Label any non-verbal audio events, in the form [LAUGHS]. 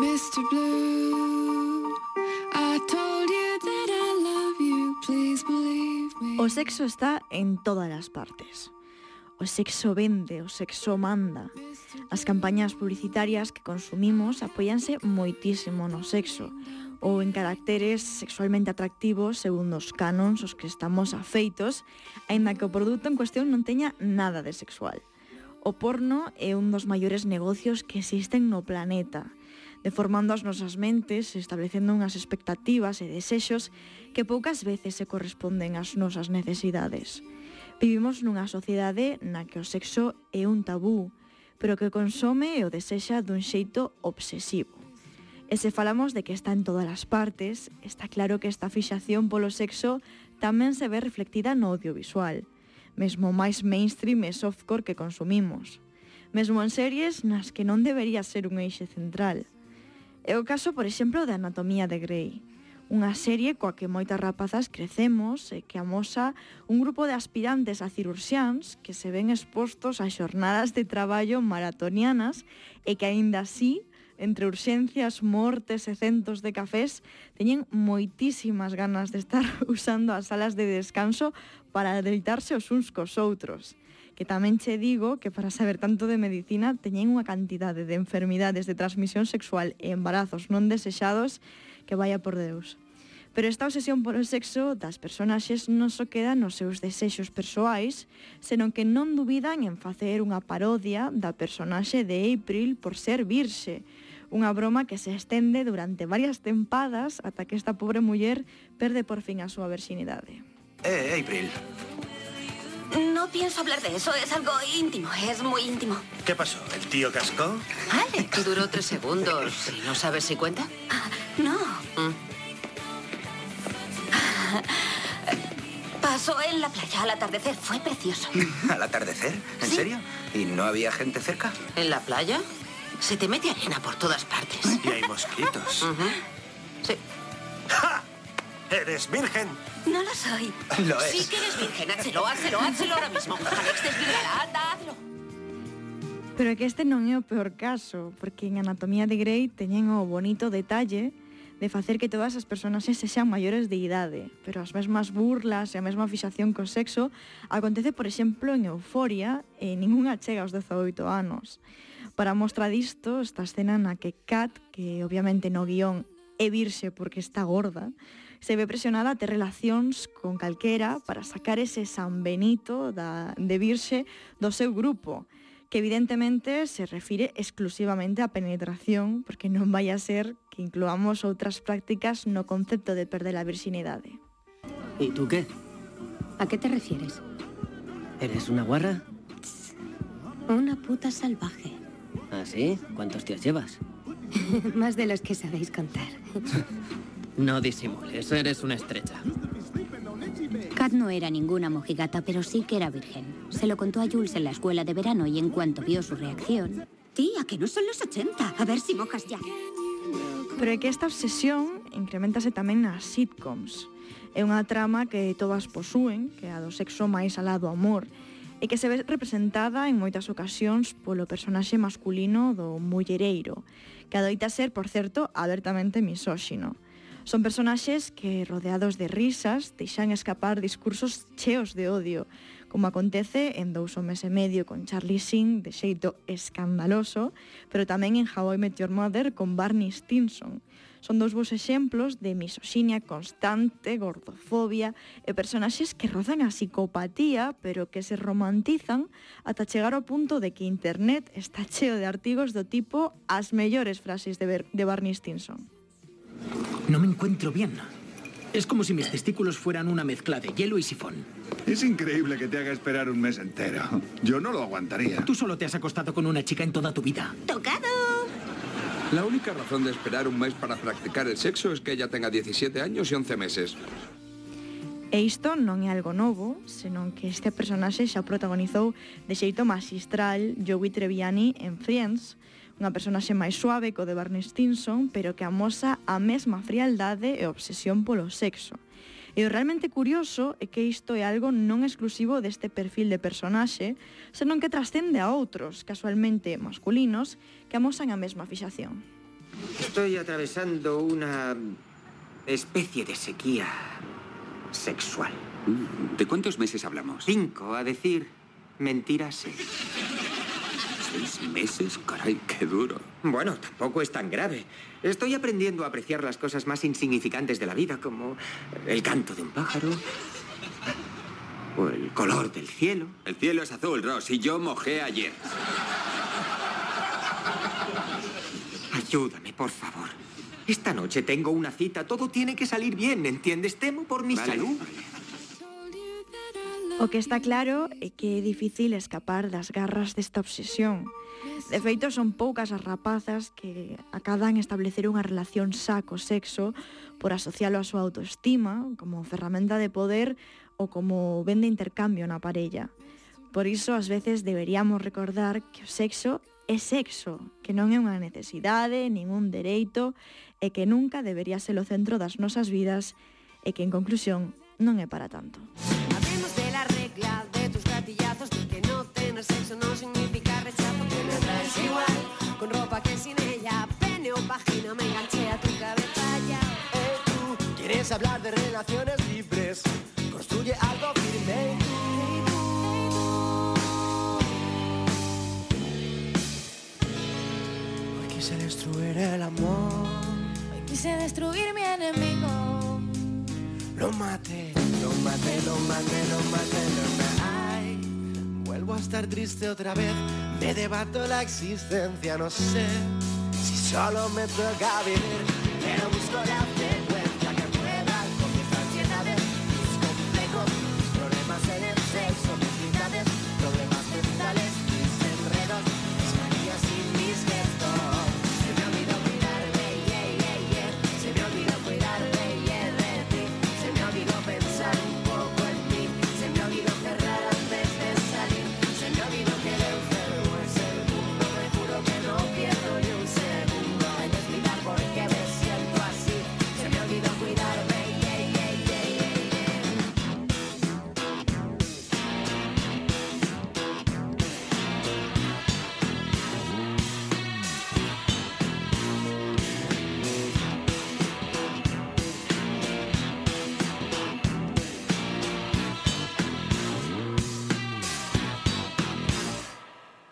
Mr. Blue, I told you that I love you, please believe me. O sexo está en todas as partes. O sexo vende, o sexo manda. As campañas publicitarias que consumimos apoianse moitísimo no sexo ou en caracteres sexualmente atractivos segundo os canons os que estamos afeitos, aínda que o produto en cuestión non teña nada de sexual. O porno é un dos maiores negocios que existen no planeta deformando as nosas mentes, establecendo unhas expectativas e desexos que poucas veces se corresponden ás nosas necesidades. Vivimos nunha sociedade na que o sexo é un tabú, pero que consome e o desexa dun xeito obsesivo. E se falamos de que está en todas as partes, está claro que esta fixación polo sexo tamén se ve reflectida no audiovisual, mesmo máis mainstream e softcore que consumimos, mesmo en series nas que non debería ser un eixe central – É o caso, por exemplo, de Anatomía de Grey, unha serie coa que moitas rapazas crecemos e que amosa un grupo de aspirantes a cirurxiáns que se ven expostos a xornadas de traballo maratonianas e que aínda así entre urxencias, mortes e centos de cafés, teñen moitísimas ganas de estar [LAUGHS] usando as salas de descanso para deleitarse os uns cos outros que tamén che digo que para saber tanto de medicina teñen unha cantidade de enfermidades de transmisión sexual e embarazos non desexados que vaya por Deus. Pero esta obsesión polo sexo das personaxes non só queda nos seus desexos persoais, senón que non dubidan en facer unha parodia da personaxe de April por ser virxe, unha broma que se estende durante varias tempadas ata que esta pobre muller perde por fin a súa virxinidade. Eh, April, No pienso hablar de eso, es algo íntimo, es muy íntimo. ¿qué pasó? ¿El tío cascó? Alex. [LAUGHS] Duró tres segundos. ¿Y no sabes si cuenta? No. Mm. [LAUGHS] Pasó en la playa al atardecer, fue precioso. [LAUGHS] ¿Al atardecer? ¿En Sí. serio? ¿Y no había gente cerca? ¿En la playa? Se te mete arena por todas partes. Y hay mosquitos. Sí. ¿Eres virgen? No lo soy. Lo es. Sí que eres virgen. Hácelo, hácelo, hácelo ahora mismo. Alex, desvígala, anda, hazlo. Pero é que este non é o peor caso, porque en Anatomía de Grey teñen o bonito detalle de facer que todas as persoas ese sean maiores de idade, pero as mesmas burlas e a mesma fixación co sexo acontece, por exemplo, en Euforia eh, e ningunha chega aos 18 anos. Para mostra disto, esta escena na que Kat, que obviamente no guión é virxe porque está gorda, se ve presionada a ter relacións con calquera para sacar ese San Benito da, de virxe do seu grupo que evidentemente se refire exclusivamente á penetración, porque non vai a ser que incluamos outras prácticas no concepto de perder a virxinidade. E tú que? A que te refieres? ¿Eres una guarra? Una puta salvaje. ¿Ah, sí? ¿Cuántos tíos llevas? [LAUGHS] Más de los que sabéis contar. [LAUGHS] No disimules, eres una estrecha. Kat no era ninguna mojigata, pero sí que era virgen. Se lo contó a Jules en la escuela de verano y en cuanto vio su reacción... Tía, que no son los 80. A ver si mojas ya. Pero é que esta obsesión incrementase tamén nas sitcoms. É unha trama que todas posúen, que a do sexo máis alado amor, e que se ve representada en moitas ocasións polo personaxe masculino do mullereiro, que adoita ser, por certo, abertamente misóxino. Son personaxes que, rodeados de risas, deixan escapar discursos cheos de odio, como acontece en Dous homes e medio con Charlie Sheen de xeito escandaloso, pero tamén en How I Met Your Mother con Barney Stinson. Son dous bons exemplos de misoxinia constante, gordofobia e personaxes que rozan a psicopatía, pero que se romantizan ata chegar ao punto de que internet está cheo de artigos do tipo as mellores frases de, Ber de Barney Stinson. No me encuentro bien. Es como si mis testículos fueran una mezcla de hielo y sifón. Es increíble que te haga esperar un mes entero. Yo no lo aguantaría. Tú solo te has acostado con una chica en toda tu vida. ¡Tocado! La única razón de esperar un mes para practicar el sexo es que ella tenga 17 años y 11 meses. E isto non é algo novo, senón que este personaxe xa protagonizou de xeito magistral Joey Treviani en Friends, unha personaxe máis suave co de Barney Stinson, pero que amosa a mesma frialdade e obsesión polo sexo. E o realmente curioso é que isto é algo non exclusivo deste perfil de personaxe, senón que trascende a outros, casualmente masculinos, que amosan a mesma fixación. Estoy atravesando una especie de sequía sexual. ¿De cuántos meses hablamos? Cinco, a decir mentiras. Seis. ¿Seis meses? Caray, qué duro. Bueno, tampoco es tan grave. Estoy aprendiendo a apreciar las cosas más insignificantes de la vida, como el canto de un pájaro o el color del cielo. El cielo es azul, Ross, y yo mojé ayer. Ayúdame, por favor. Esta noche tengo una cita. Todo tiene que salir bien, ¿entiendes? Temo por mi Vale, salud. O que está claro é que é difícil escapar das garras desta obsesión. De feito, son poucas as rapazas que acadan establecer unha relación xa co sexo por asocialo á súa autoestima, como ferramenta de poder ou como ben de intercambio na parella. Por iso, ás veces, deberíamos recordar que o sexo é sexo, que non é unha necesidade, nin un dereito, e que nunca debería ser o centro das nosas vidas, e que, en conclusión, non é para tanto. Sexo no significa rechazo que me traes igual con ropa que sin ella pene o vagina me enganché a tu cabeza ya Eh, tú quieres hablar de relaciones libres, construye algo firme. Hoy quise destruir el amor, Hoy quise destruir mi enemigo. lo maté, lo maté, lo maté, lo maté, lo maté. Vuelvo a estar triste otra vez, me debato la existencia, no sé si solo me toca vivir, pero busco la fe.